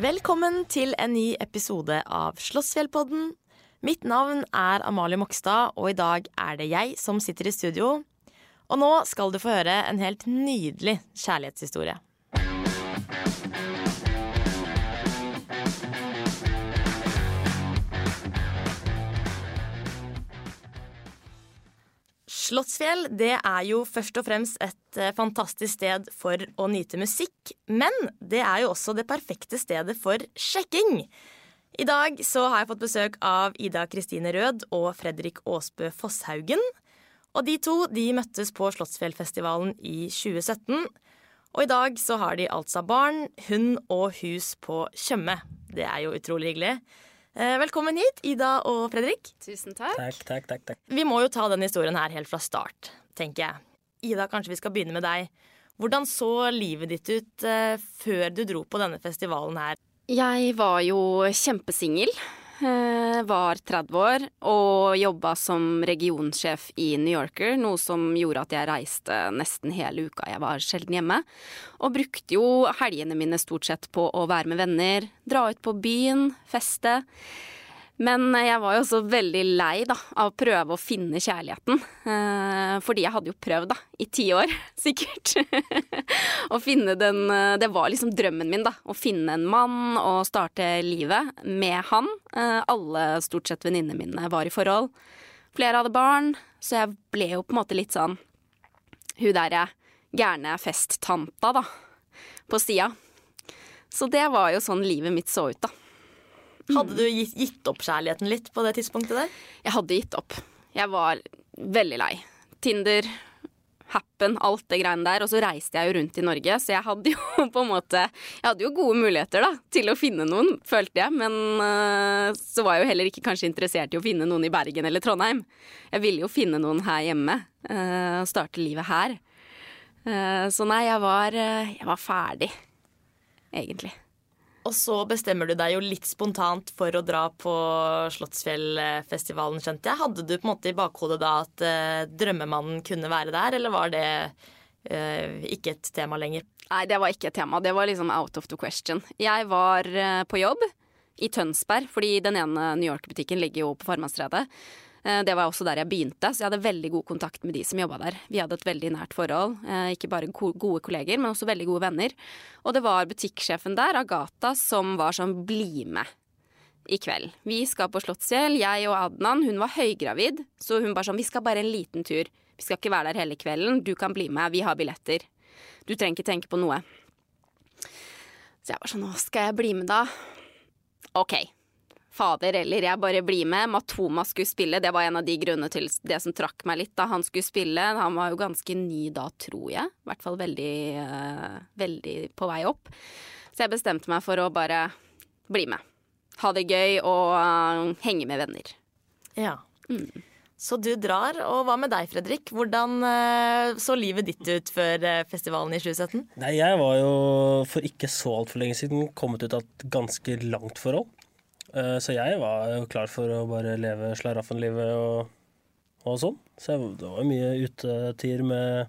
Velkommen til en ny episode av Slåssfjellpodden. Mitt navn er Amalie Mokstad, og i dag er det jeg som sitter i studio. Og nå skal du få høre en helt nydelig kjærlighetshistorie. Slottsfjell det er jo først og fremst et eh, fantastisk sted for å nyte musikk. Men det er jo også det perfekte stedet for sjekking. I dag så har jeg fått besøk av Ida Kristine Rød og Fredrik Aasbø Fosshaugen. Og de to de møttes på Slottsfjellfestivalen i 2017. Og i dag så har de altså barn, hund og hus på Tjøme. Det er jo utrolig hyggelig. Eh, velkommen hit, Ida og Fredrik. Tusen takk. Takk, takk, takk, takk. Vi må jo ta den historien her helt fra start, tenker jeg. Ida, kanskje vi skal begynne med deg. Hvordan så livet ditt ut eh, før du dro på denne festivalen her? Jeg var jo kjempesingel. Eh, Var 30 år og jobba som regionsjef i New Yorker, noe som gjorde at jeg reiste nesten hele uka. Jeg var sjelden hjemme. Og brukte jo helgene mine stort sett på å være med venner, dra ut på byen, feste. Men jeg var jo også veldig lei da, av å prøve å finne kjærligheten. Eh, fordi jeg hadde jo prøvd da, i ti år, sikkert. å finne den eh, Det var liksom drømmen min, da. Å finne en mann og starte livet med han. Eh, alle stort sett venninnene mine var i forhold. Flere hadde barn, så jeg ble jo på en måte litt sånn hun derre gærne festtanta, da. På sida. Så det var jo sånn livet mitt så ut, da. Hadde du gitt, opp kjærligheten litt på det tidspunktet der? Jeg hadde gitt opp. Jeg var veldig lei. Tinder, Happen, alt det greiene der. Og så reiste jeg jo rundt i Norge, så jeg hadde jo på en måte Jeg hadde jo gode muligheter da, til å finne noen, følte jeg. Men uh, så var jeg jo heller ikke kanskje interessert i å finne noen i Bergen eller Trondheim. Jeg ville jo finne noen her hjemme. øh, Og starte livet her. Uh, så nei, jeg var, jeg var ferdig, egentlig. Og så bestemmer du deg jo litt spontant for å dra på Slottsfjellfestivalen, skjønte jeg. Hadde du på en måte i bakhodet da at eh, drømmemannen kunne være der, eller var det eh, ikke et tema lenger? Nei, det var ikke et tema. Det var liksom out of the question. Jeg var eh, på jobb i Tønsberg, fordi den ene New York-butikken ligger jo på Farmannstredet. Eh, Det var også der jeg begynte, så jeg hadde veldig god kontakt med de som jobba der. Vi hadde et veldig nært forhold. eh, Ikke bare gode kolleger, men også veldig gode venner. Og det var butikksjefen der, Agatha, som var sånn bli med i kveld. Vi skal på Slottsfjell, jeg og Adnan. Hun var høygravid, så hun bare sånn Vi skal bare en liten tur. Vi skal ikke være der hele kvelden. Du kan bli med, vi har billetter. Du trenger ikke tenke på noe. Så jeg var sånn nå skal jeg bli med, da? OK. Fader eller jeg bare blir med. Matoma skulle spille, det var en av de grunnene til det som trakk meg litt. da Han skulle spille, han var jo ganske ny da, tror jeg. I hvert fall veldig, uh, veldig på vei opp. Så jeg bestemte meg for å bare bli med. Ha det gøy og uh, henge med venner. Ja. Så du drar, og hva med deg, Fredrik? Hvordan eh, så livet ditt ut før festivalen i 2017? Nei, jeg var jo for ikke så altfor lenge siden kommet ut av et ganske langt forhold. Eh, Så jeg var jo klar for å bare leve slaraffenlivet og, og sånn. Så det var mye utetider med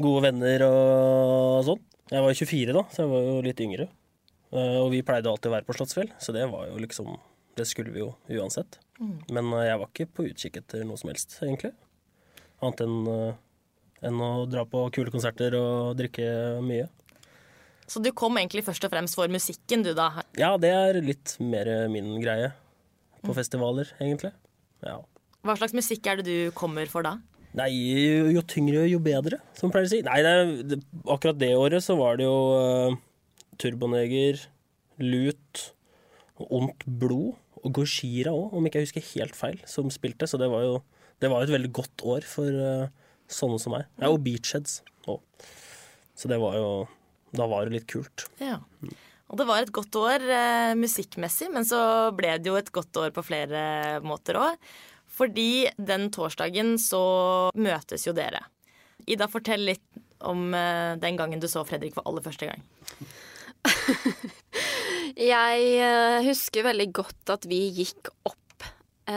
gode venner og sånn. Jeg var jo 24 da, så jeg var jo litt yngre. Eh, Og vi pleide alltid å være på Slottsfjell, så det var jo liksom Det skulle vi jo uansett. Men eh, jeg var ikke på utkikk etter noe som helst, egentlig. Annet enn enn å dra på kule konserter og drikke mye. Så du kom egentlig først og fremst for musikken, du da. Ja, det er litt mer min greie på festivaler, egentlig. Ja. Hva slags musikk er det du kommer for da? Nei, jo, jo tyngre, jo bedre, som man pleier å si. Nei, det, det, akkurat det året så var det jo uh, Turboneger, Lut, Ondt blod og Gojira òg, om ikke jeg husker helt feil, som spilte. Så det var jo det var et veldig godt år for uh, sånne som meg. Ja, og Beachheads òg. Så det var jo Da var det litt kult. Ja. Og det var et godt år eh, musikkmessig, men så ble det jo et godt år på flere måter òg. Fordi den torsdagen så møtes jo dere. Ida, fortell litt om eh, den gangen du så Fredrik for aller første gang. Jeg eh, husker veldig godt at vi gikk opp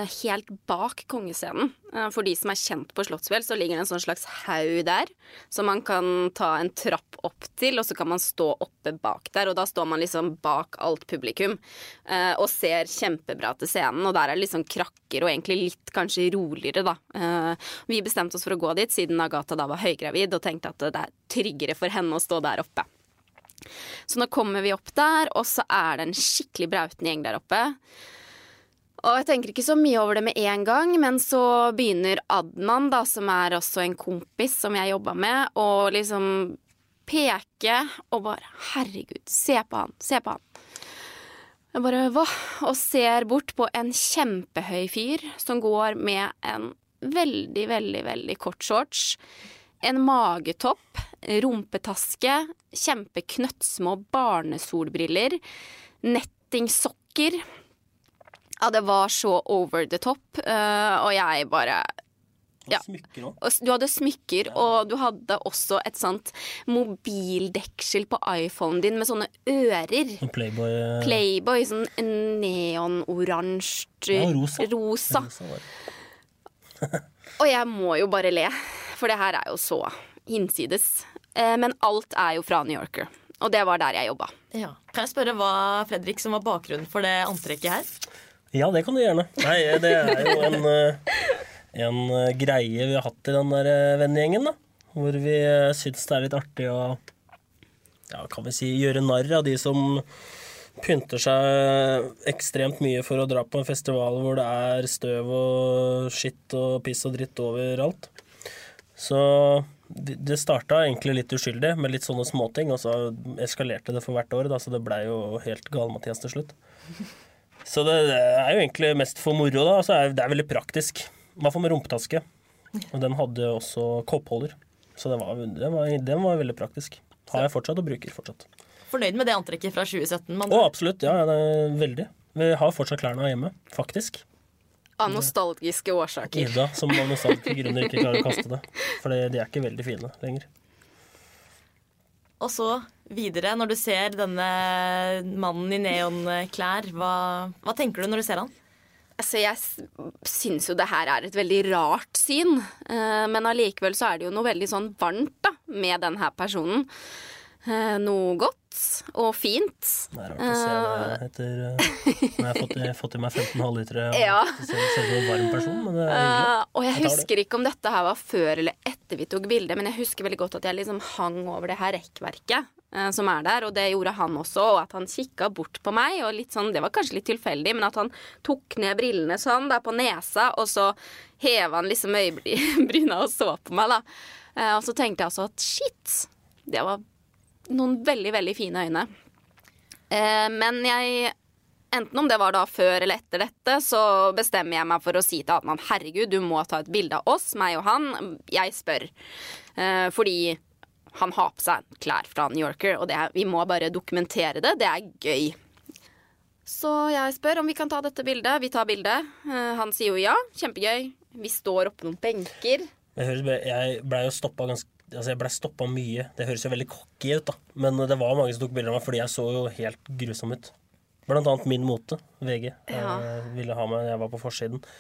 helt bak kongescenen. Eh, For de som er kjent på Slottsfjell, så ligger det en sånn slags haug der. Som man kan ta en trapp opp til, og så kan man stå oppe bak der. Og da står man liksom bak alt publikum eh, og ser kjempebra til scenen. Og der er det liksom krakker og egentlig litt kanskje roligere, da. Eh, Vi bestemte oss for å gå dit siden Agatha da var høygravid, og tenkte at det er tryggere for henne å stå der oppe. Så nå kommer vi opp der, og så er det en skikkelig brautende gjeng der oppe. Og jeg tenker ikke så mye over det med en gang, men så begynner Adnan, da, som er også en kompis som jeg jobba med, å liksom peke og bare Herregud, se på han, se på han. Jeg bare hva? Og ser bort på en kjempehøy fyr som går med en veldig, veldig, veldig kort shorts. En magetopp, rumpetaske, kjempeknøttsmå barnesolbriller, nettingsokker. Ja, det var så over the top, eh, og jeg bare Ja. og Du hadde smykker, og du hadde også et sånt mobildeksel på iPhonen din med sånne ører. En Playboy eh, Playboy, sånn neonoransje Ja, rosa. rosa. rosa. Og jeg må jo bare le, for det her er jo så hinsides. Eh, Men alt er jo fra New Yorker, og det var der jeg jobba. Ja. Kan jeg spørre hva Fredrik som var bakgrunnen for det antrekket her? Ja, det kan du gjerne. Nei, det er jo en, eh, en eh, greie vi har hatt i den der eh, vennegjengen, da. Hvor vi syns det er litt artig å ja, kan vi si, gjøre narr av de som pynter seg ekstremt mye for å dra på en festival hvor det er støv og skitt og piss og dritt overalt. Så det starta egentlig litt uskyldig med litt sånne småting, og så eskalerte det for hvert år, da, så det blei jo helt gal-Mathias til slutt. Så det, det er jo egentlig mest for moro, da. Altså, det er veldig praktisk. I hvert fall med rumpetaske. Og den hadde også koppholder. Så det var, den var, den var veldig praktisk. Har jeg fortsatt og bruker fortsatt. Fornøyd med det antrekket fra 2017? Man. Å, absolutt. Ja, ja, det er veldig. Vi har fortsatt klærne hjemme, faktisk. Av nostalgiske årsaker. Ida, som av nostalgiske grunner ikke klarer å kaste det. For de er ikke veldig fine lenger. Og så videre, når du ser denne mannen i neonklær, hva, hva tenker du når du ser han? Altså, jeg syns jo det her er et veldig rart syn, eh, men allikevel så er det jo noe veldig sånn varmt da, med denne personen. Eh, Noe godt og fint. Det er rart å se det etter eh, Når jeg har fått, i- fått i meg 15 halvlitere og Ja. ser ut som en varm person. Men det er hyggelig. Eh, og jeg Jeg det. husker ikke om dette her var før eller etter vi tok bildet, men jeg husker veldig godt at jeg liksom hang over det her rekkverket eh, som er der, og det gjorde han også, og at han kikka bort på meg, og litt sånn, det var kanskje litt tilfeldig, men at han tok ned brillene sånn der på nesa, og så heva han liksom øyebryna og så på meg, da. Eh, og så tenkte jeg altså at shit, det var noen veldig, veldig fine øyne. Eh, men jeg Enten om det var da før eller etter dette, så bestemmer jeg meg for å si til Adnan herregud, du må ta et bilde av oss, meg og han. Jeg spør. Eh, fordi han har på seg klær fra New Yorker, og er, vi må bare dokumentere det. Det er gøy. Så jeg spør om vi kan ta dette bildet. Vi tar bildet. Eh, han sier jo ja, kjempegøy. Vi står oppå noen benker. Jeg blei jo stoppa ganske Altså jeg ble stoppa mye. Det høres jo veldig cocky ut, da. Men det var mange som tok bilder av meg fordi jeg så jo helt grusom ut. Blant annet Min Mote, VG, Ja. eh, ville ha meg jeg var på forsiden.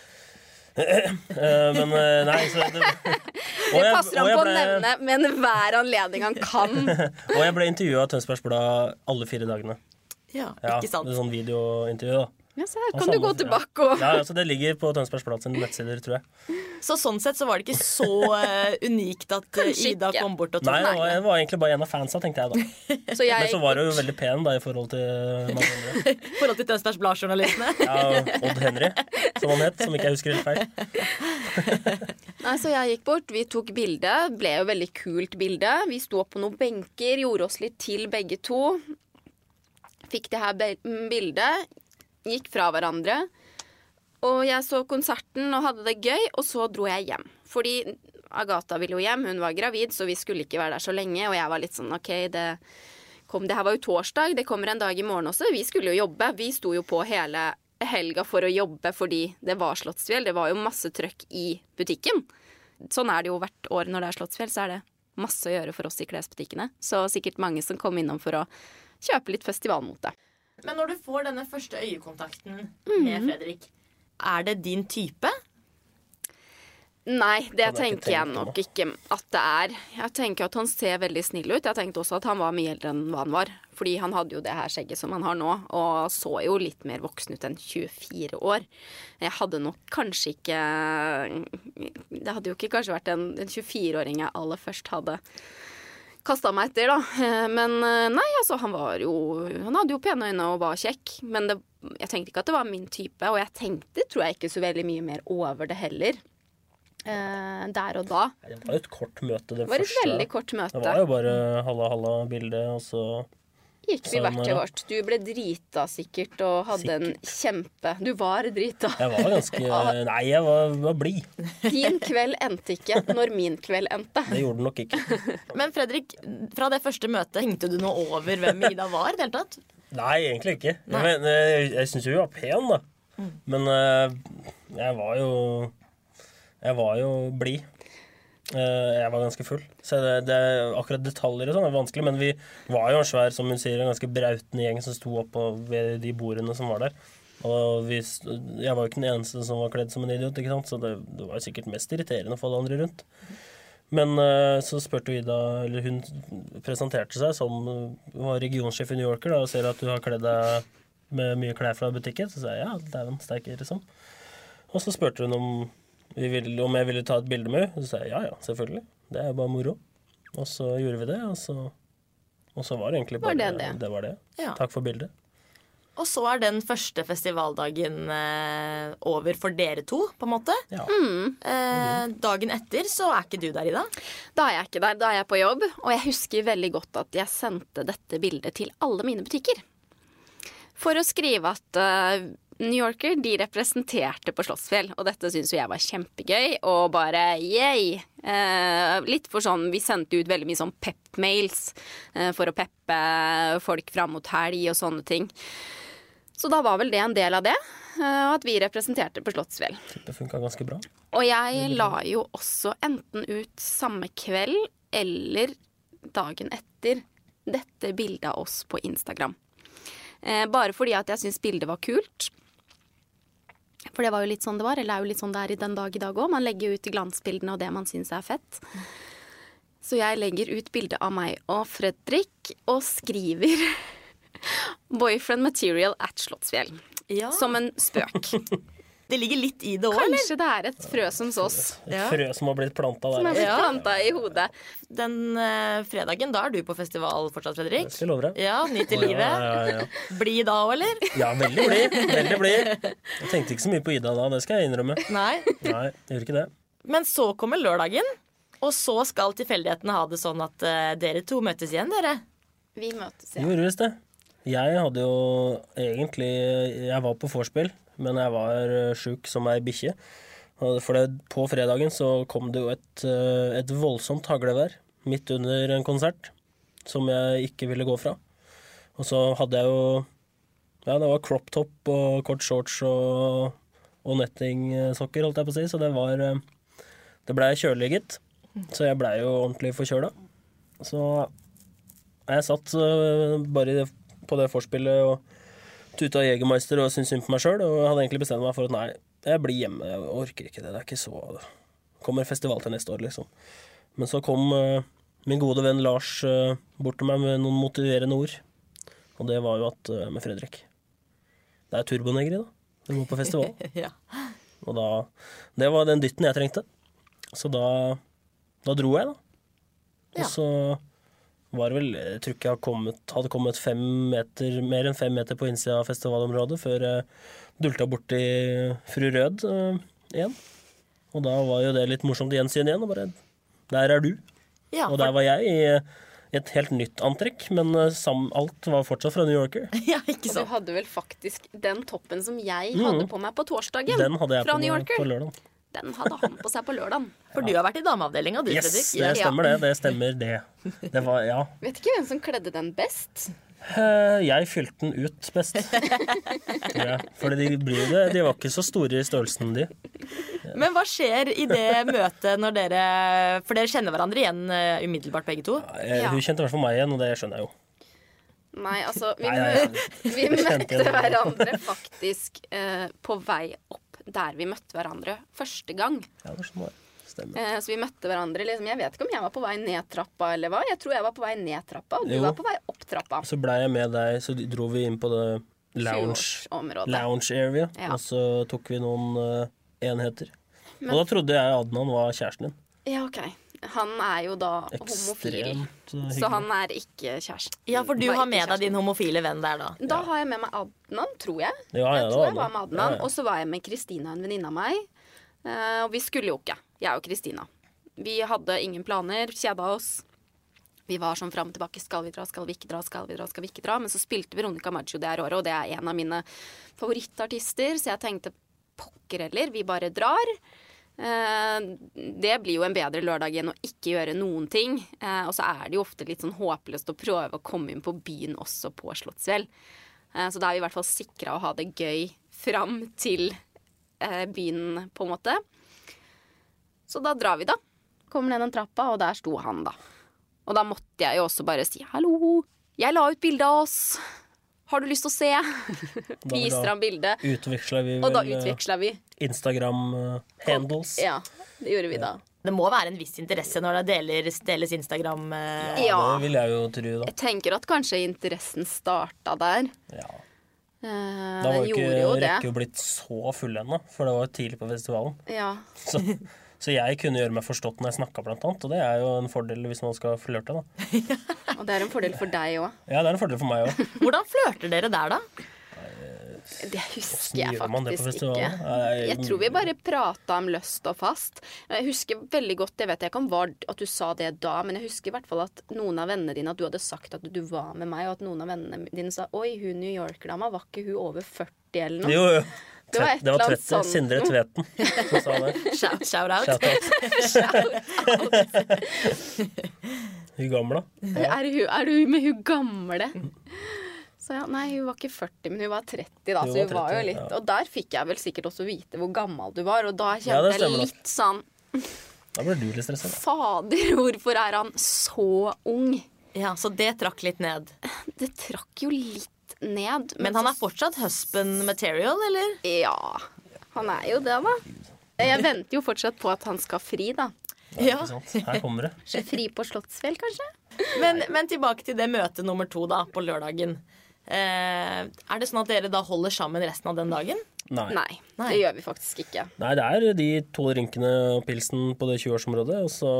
Eh, men eh, nei, så det, jeg- passer jeg på å nevne med enhver anledning han kan. Og jeg ble intervjua av Tønsbergs Blad alle fire dagene. Ja, Ja, ikke sant? det sånn videointervju, da. Ja, se her kan du gå tilbake og Ja, altså Det ligger på Tønsbergs Blad sine nettsider, tror jeg. Så sånn sett så var det ikke så uh, unikt at eh, Kanskje Ida ikke. kom bort og tok Nei, det var, den. jeg var egentlig bare en av fansa, tenkte jeg da. Så jeg Men så var hun jo veldig pen da i forhold til mange andre. I forhold til Tønsbergs Blad-journalistene. Ja, Odd Henry, som han het, som ikke jeg husker helt feil. Nei, så jeg gikk bort, vi tok bilde. Ble jo veldig kult bilde. Vi sto på noen benker, gjorde oss litt til begge to. Fikk det her mm, bildet. Gikk fra hverandre. Og jeg så konserten og hadde det gøy, og så dro jeg hjem. Fordi Agatha ville jo hjem, hun var gravid, så vi skulle ikke være der så lenge. Og jeg var litt sånn OK, det kom Det her var jo torsdag, det kommer en dag i morgen også. Vi skulle jo jobbe. Vi sto jo på hele helga for å jobbe fordi det var Slottsfjell. Det var jo masse trøkk i butikken. Sånn er det jo hvert år når det er Slottsfjell, så er det masse å gjøre for oss i klesbutikkene. Så sikkert mange som kom innom for å kjøpe litt festivalmote. Men når du får denne første øyekontakten Mhm. med Fredrik, Er det din type? Nei, det jeg tenker jeg nok ikke at det er. Jeg tenker at han ser veldig snill ut. Jeg tenkte også at han var mye eldre enn hva han var. Fordi han hadde jo det her skjegget som han har nå, og så jo litt mer voksen ut enn 24 år. Jeg hadde nok kanskje ikke Det hadde jo ikke kanskje vært en, en 24-åring jeg aller først hadde kasta meg etter, da. Eh, Men eh, nei, altså, han var jo Han hadde jo pene øyne og var kjekk. Men det, jeg tenkte ikke at det var min type, og jeg tenkte, tror jeg, ikke så veldig mye mer over det heller. Eh, der og da. Det var jo et kort møte, det, Det var et første. veldig kort møte. Det var jo bare halla-halla-bilde, og så Gikk vi hvert til vårt. Du ble drita sikkert og hadde en kjempe Du var drita. Jeg var ganske Nei, jeg var, var blid. Din kveld endte ikke når min kveld endte. Det gjorde den nok ikke. Men Fredrik, fra det første møtet, hengte du noe over hvem Ida var? i det hele tatt? Nei, egentlig ikke. Nei. Men, jeg jeg syns jo hun var pen, da. Men eh, jeg var jo Jeg var jo blid. Eh, jeg var ganske full. Så det, det, akkurat detaljer og sånn er vanskelig. Men vi var jo en svær, som hun sier, en ganske brautende gjeng som sto oppå ved de bordene som var der. Og vi, jeg var jo ikke den eneste som var kledd som en idiot, ikke sant? så det, det var sikkert mest irriterende for alle andre rundt. Men eh, så spurte Ida, eller hun presenterte seg som hun var regionsjef i New Yorker da, og ser at du har kledd deg med mye klær fra butikken. Så sa jeg ja, dæven steike, liksom. Og så spurte hun om, vi ville, om jeg ville ta et bilde med henne. Så sa jeg ja, ja, selvfølgelig. Det er jo bare moro. Og så gjorde vi det, og så, og så var det egentlig Var bare det det? det. var det. Ja. Takk for bildet. Og så er den første festivaldagen eh, over for dere to, på en måte. Ja. Eh, dagen etter så er ikke du der, Ida. Da er jeg ikke der, da er jeg på jobb. Og jeg husker veldig godt at jeg sendte dette bildet til alle mine butikker. For å skrive at eh, New Yorker de representerte på Slottsfjell. Og dette syns jo jeg var kjempegøy. Og bare! Eh, litt for sånn Vi sendte ut veldig mye sånn pep-mails eh, for å peppe folk fram mot helg og sånne ting. Så da var vel det en del av det. eh, At vi representerte på Slottsfjell. Det funka ganske bra. Og jeg la jo også enten ut samme kveld eller dagen etter dette bildet av oss på Instagram. Eh, bare fordi at jeg syns bildet var kult. For det var jo litt sånn det var, eller er jo litt sånn det er i den dag i dag òg. Man legger ut glansbildene og det man syns er fett. Så jeg legger ut bilde av meg og Fredrik og skriver 'Boyfriend material at Slottsfjell'. Ja. Som en spøk. Det ligger litt i det òg. Kanskje det er et frø som sås. Et frø som har blitt planta der. Som har blitt Ja. planta i hodet. Den uh, fredagen, da er du på festival fortsatt, Fredrik? Det skal jeg love deg. Ja, Nyt i Ja, livet. ja, ja. Blid da òg, eller? ja, veldig blid. Veldig blid. Jeg tenkte ikke så mye på Ida da, det skal jeg innrømme. Nei. Nei, jeg gjorde ikke det. Men så kommer lørdagen, og så skal tilfeldighetene ha det sånn at uh, dere to møtes igjen, dere. Vi møtes, igjen Jo, gjorde visst det. Jeg hadde jo egentlig Jeg var på vorspiel, men jeg var eh, sjuk som ei bikkje. For det, på fredagen så kom det jo et, eh, et voldsomt haglevær midt under en konsert som jeg ikke ville gå fra. Og så hadde jeg jo Ja, det var crop top og kort shorts og, og nettingsokker, holdt jeg på å si, så det var eh, Det blei kjølig, gitt. Så jeg blei jo ordentlig forkjøla. Så jeg satt bare på det forspillet og tuta Jegermeister og syntes synd på meg sjøl. Og hadde egentlig bestemt meg for at nei, jeg blir hjemme. Jeg orker ikke det. Det er ikke så Kommer festival til neste år, liksom. Men så kom uh, min gode venn Lars uh, bort til meg med noen motiverende ord. Og det var jo at uh, med Fredrik Det er turbonegri, da. Du må på festival. Ja. Og da Det var den dytten jeg trengte. Så da Da dro jeg, da. Og Ja. Var vel Jeg tror ikke jeg kommet, hadde kommet fem meter, mer enn fem meter på innsida av festivalområdet før jeg dulta borti Fru Rød uh, igjen. Og da var jo det litt morsomt gjensyn igjen. Og bare Der er du. Ja, Og der var jeg i et helt nytt antrekk, men eh, sam, alt var fortsatt fra New Yorker. ja, ikke Og du hadde vel faktisk den toppen som jeg hadde på meg på torsdagen. Den hadde jeg fra på, New Yorker. på lørdag. Den hadde han på seg på lørdagen. For du har vært i dameavdelinga, du, Yes, Fredrik. det stemmer det. Det stemmer det. Det var Ja. Vet ikke hvem som kledde den best. Eh, Jeg fylte den ut best. Ja, for de, de var ikke så store i størrelsen, de. Men hva skjer i det møtet når dere For dere kjenner hverandre igjen eh, umiddelbart, begge to? Eh, Ja. Hun kjente i hvert fall meg igjen, og det skjønner jeg jo. Nei, altså Vi, Nei, vi Jeg kjente møtte hverandre faktisk eh, på vei opp der vi møtte hverandre første gang. Ja, det. Stemmer. Eh, Så vi møtte hverandre liksom, Jeg vet ikke om jeg var på vei ned trappa eller hva. Jeg tror jeg var på vei ned trappa, og du Jo. var på vei opp trappa. Så blei jeg med deg, så dro vi inn på det lounge, 20-årsområdet. lounge area, Ja. og så tok vi noen uh, enheter. og da trodde jeg Adnan var kjæresten din. Ja, ok. Han er jo da homofil. Eh. Så han er ikke kjæresten. Ja, for du har med deg din homofile venn der, da. Da har jeg med meg Adnan, tror jeg. Ja, ja, jeg tror jeg var med Adnan. Ja, ja. Og så var jeg med Kristina, en venninne av meg. Eh, og vi skulle jo ikke, jeg og Kristina. Vi hadde ingen planer, kjeda oss. Vi var sånn fram og tilbake. Skal vi dra, skal vi ikke dra, skal vi dra, skal vi ikke dra? Men så spilte Veronica Maggio det her året, og det er en av mine favorittartister, så jeg tenkte pokker heller, vi bare drar. Eh, det blir jo en bedre lørdag enn å ikke gjøre noen ting. Eh, og så er det jo ofte litt sånn håpløst å prøve å komme inn på byen også på Slottsfjell. Eh, så da er vi i hvert fall sikra å ha det gøy fram til byen, på en måte. Så da drar vi, da. Kommer ned den trappa, og der sto han, da. Og da måtte jeg jo også bare si hallo. Jeg la ut bilde av oss. Har du lyst til å se? Viser ham bildet. Utveksla vi Og da eh, utveksla vi. Instagram-handles. Ja, det gjorde vi da. Det må være en viss interesse når det deles, deles Instagram. eh. Ja. Det vil jeg jo tro, da. Jeg tenker at kanskje interessen starta der. Ja. Eh, Da var ikke jo ikke Rekke blitt så full ennå, for det var jo tidlig på festivalen. Ja. Så, så jeg kunne gjøre meg forstått når jeg snakka, blant annet. Og det er jo en fordel hvis man skal flørte, da. Og det er en fordel for deg òg. Ja, det er en fordel for meg òg. Hvordan flørter dere der, da? Det husker jeg faktisk ikke. Jeg tror vi bare prata om løst og fast. Jeg husker veldig godt, jeg vet jeg ikke om var at du sa det da, men jeg husker i hvert fall at noen av vennene dine At du hadde sagt at du var med meg, og at noen av vennene dine sa Oi, hun New York-dama, var ikke hun over 40 eller noe? Jo, jo. Det var et det var Tvete. sånn- Sindre Tveten som sa det. Shout, shout out. Shout out. Hun gamle. Er, hun, er du med hun gamle? Så ja, nei, hun var ikke 40, men hun var 30, da. Hun så hun var var jo litt ja. Og der fikk jeg vel sikkert også vite hvor gammel du var, og da kjente jeg litt nok. litt sånn Da ble du litt stressa. Fader, hvorfor er han så ung? Ja, Så det trakk litt ned. Det trakk jo litt ned. Men han er fortsatt husband material, eller? Ja, han er jo det, da. Jeg venter jo fortsatt på at han skal fri, da. Ja. Ikke sant? Her kommer det. Fri på Slottsfjell, kanskje? Men, men tilbake til det møtet nummer to da, på lørdagen. Eh, er det sånn at dere da holder sammen resten av den dagen? Nei. Nei, Nei. det gjør vi faktisk ikke. Nei, det er de to drinkene og pilsen på det 20-årsområdet. Og så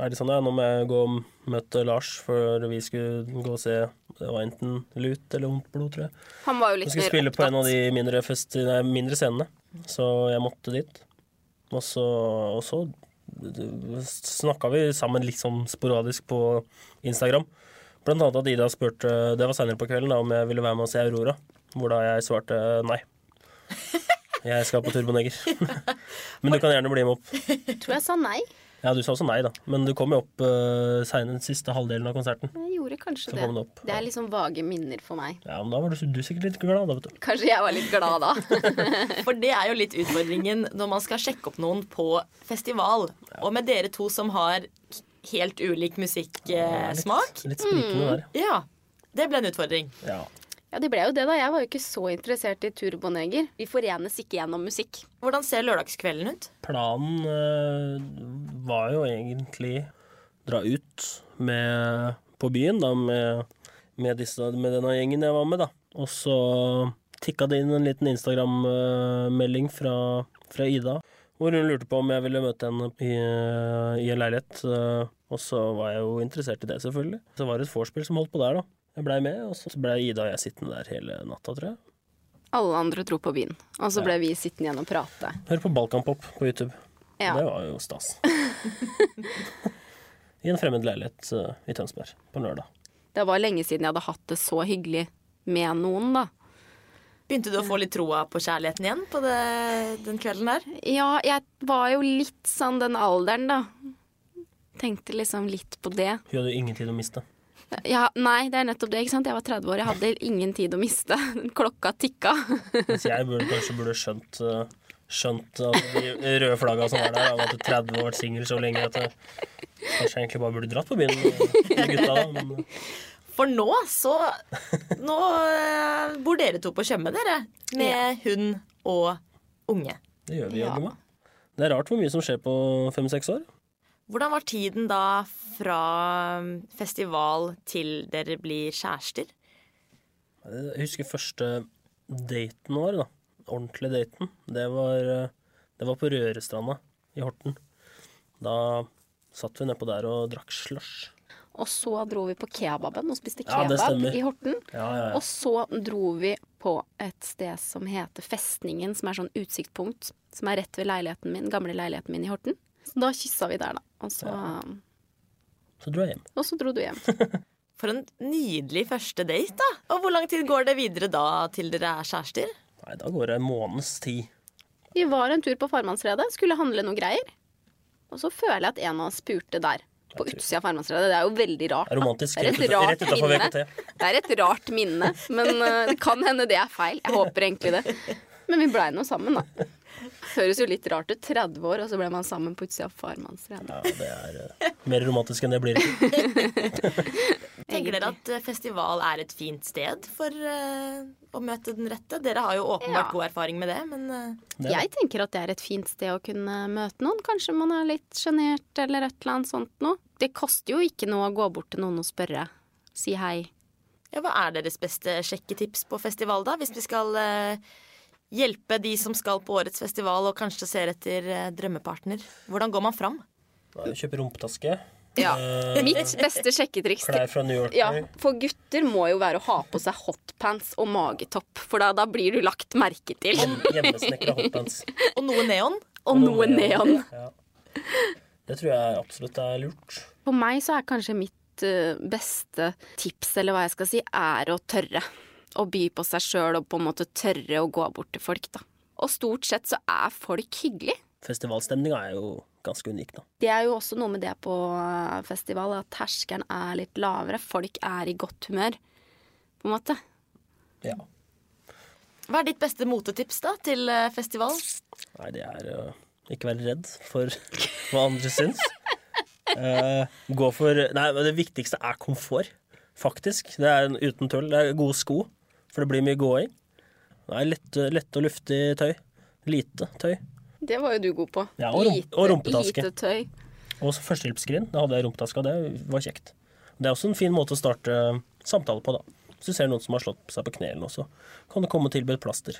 er det sånn, ja, nå må jeg gå og møte Lars, for vi skulle gå og se Det var enten Lut eller Vondt blod, tror jeg. Han var jo Jeg litt skulle spille på en av de mindre, fest, nei, mindre scenene, så jeg måtte dit. Og så, og så snakka vi sammen litt sånn sporadisk på Instagram. Blant annet at Ida spurte, det var senere på kvelden, da, om jeg ville være med og se Aurora. Hvor da jeg svarte nei. Jeg skal på Turboneger. Men du kan gjerne bli med opp. Tror jeg sa nei. Ja, du sa også nei, da. Men du kom jo opp uh, seinere, siste halvdelen av konserten. Jeg gjorde kanskje Så det. det. Det er liksom vage minner for meg. Ja, men da var du, du sikkert litt glad, da, vet du. Kanskje jeg var litt glad da. For det er jo litt utfordringen når man skal sjekke opp noen på festival. Og med dere to som har helt ulik musikksmak. Litt sprikende der. Ja, det ble en utfordring. Ja. Ja, det ble jo det, da. Jeg var jo ikke så interessert i Turboneger. Vi forenes ikke gjennom musikk. Hvordan ser lørdagskvelden ut? Planen øh, var jo egentlig dra ut med, på byen da, med, med, disse, med denne gjengen jeg var med. da. Og så tikka det inn en liten Instagram-melding fra, fra Ida, hvor hun lurte på om jeg ville møte henne i, i en leilighet. eh, Og så var jeg jo interessert i det, selvfølgelig. Så var det et vorspiel som holdt på der, da. Jeg blei med, og så blei Ida og jeg sittende der hele natta, tror jeg. Alle andre dro på byen. Og så ble vi sittende igjen og prate. Hør på Balkanpop på YouTube. Ja. Det var jo stas. I en fremmed leilighet uh, i Tønsberg på lørdag. Det var lenge siden jeg hadde hatt det så hyggelig med noen, da. Begynte du å få litt troa på kjærligheten igjen på det, den kvelden der? Ja, jeg var jo litt sånn den alderen, da. Tenkte liksom litt på det. Hun hadde jo ingen tid å miste. Ja, nei, det er nettopp det. ikke sant? Jeg var 30 år, jeg hadde ingen tid å miste. Klokka tikka. Mens jeg burde, kanskje burde skjønt eh, Skjønt altså, de røde flagga som var der, om at du 30 år vært singel så lenge at jeg kanskje egentlig bare burde dratt på byen med gutta. da, Men eh, For nå så Nå eh, bor dere to på Tjøme, dere. Med hund og unge. Det gjør vi Ja. jaggu meg. Det er rart hvor mye som skjer på fem-seks år. Hvordan var tiden da fra um, festival til dere blir kjærester? Jeg husker første daten vår, da. Ordentlig daten. Det var, eh, det var på Rørestranda i Horten. Da satt vi nedpå der og drakk slush. Og så dro vi på kebaben og spiste kebab ja, i Horten. Ja, ja, ja. Og så dro vi på et sted som heter Festningen, som er sånn utsiktspunkt. Som er rett ved leiligheten min, gamle leiligheten min i Horten. Så da kyssa vi der, da. Og så, Så dro jeg hjem. og så dro du hjem. For en nydelig første date, da. Og hvor lang tid går det videre da til dere er kjærester? Nei, da går det en måneds tid. Vi var en tur på Farmannsredet, skulle handle noe greier. Og så føler jeg at en av oss spurte der. På utsida av Farmannsredet. Det er jo veldig rart. Er romantisk. Det er et rart rett utenfor. VKT. Det er et rart minne, men eh, det kan hende det er feil. Jeg håper egentlig det. Men vi blei nå sammen, da. Høres jo litt rart ut. 30 år, og så ble man sammen på utsida av Farmannsredet. Ja, det er uh, mer romantisk enn det blir. Tenker dere at eh, festival er et fint sted for uh, å møte den rette? Dere har jo åpenbart Ja. god erfaring med det, men uh... Det Jeg tenker at det er et fint sted å kunne møte noen. Kanskje man er litt sjenert eller et eller annet sånt noe. Det koster jo ikke noe å gå bort til noen og spørre. Si hei. ja, hva er deres beste sjekketips på festival, da? Hvis vi skal eh, hjelpe de som skal på årets festival og kanskje ser etter eh, drømmepartner. Hvordan går man fram? Kjøpe rumpetaske. Ja. eh, Mitt beste sjekketriks Klær fra New York. ja, for gutter må jo være å ha på seg hotpants og magetopp, for da, da blir du lagt merke til. Hjem, hjemmesnekra hotpants. Og noe neon? Og noe neon. Ja. Det tror jeg absolutt er lurt. For meg så er kanskje mitt eh, beste tips, eller hva jeg skal si, er å tørre. Å by på seg sjøl og på en måte tørre å gå bort til folk, da. Og stort sett så er folk hyggelig. Festivalstemninga er jo ganske unik, da. Det er jo også noe med det på eh, festival, at terskelen er litt lavere. Folk er i godt humør, på en måte. Ja. Hva er ditt beste motetips da til eh, festival? Nei, det er å ikke være redd for hva andre syns. Uh, gå for Nei, men det viktigste er komfort, faktisk. Det er en- uten tull. Det er gode sko, for det blir mye gåing. Det er lette, lette og luftig tøy. Lite tøy. Det var jo du god på. Ja, og rum- og rumpetaske. Lite tøy. Og så førstehjelpsskrin. Det hadde jeg i rumpetaska. Det var kjekt. Det er også en fin måte å starte samtale på, da. Hvis du ser noen som har slått seg på knærne også, så kan du komme og tilby et plaster.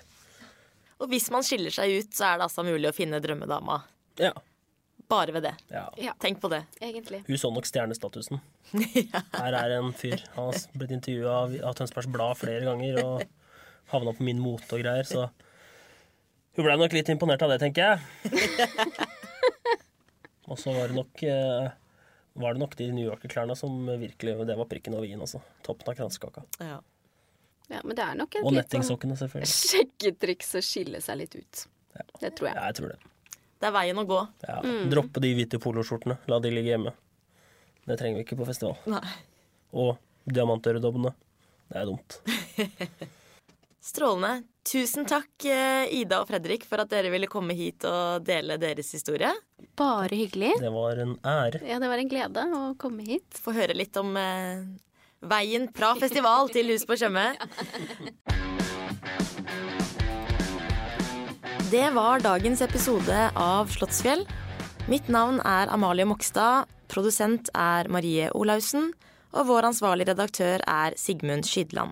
Og hvis man skiller seg ut, så er det altså mulig å finne drømmedama. Ja. Bare ved det. ja. Ja, Tenk på det. egentlig. Hun så nok stjernestatusen. Her er en fyr. Han har blitt intervjua av, av Tønsbergs Blad flere ganger og havna på min mote og greier, så hun ble nok litt imponert av det, tenker jeg. Og så var det nok eh, var det nok de New Yorker-klærne som virkelig Det var prikken over i-en, altså. Toppen av kransekaka. Ja. Ja, men det er nok et Og nettingsokkene, selvfølgelig. sjekketriks å skille seg litt ut. Det tror jeg. Ja, jeg tror det. Det er veien å gå. Ja. Mm. Droppe de hvite poloskjortene. La de ligge hjemme. Det trenger vi ikke på festival. Nei. Og diamantøredobbene. Det er dumt. Strålende. Tusen takk, eh, Ida og Fredrik, for at dere ville komme hit og dele deres historie. Bare hyggelig. Det var en ære. Ja, det var en glede å komme hit. Få høre litt om eh, veien fra festival til Hus på Tjøme. Det var dagens episode av Slottsfjell. Mitt navn er Amalie Mokstad. Produsent er Marie Olaussen. Og vår ansvarlige redaktør er Sigmund Skydland.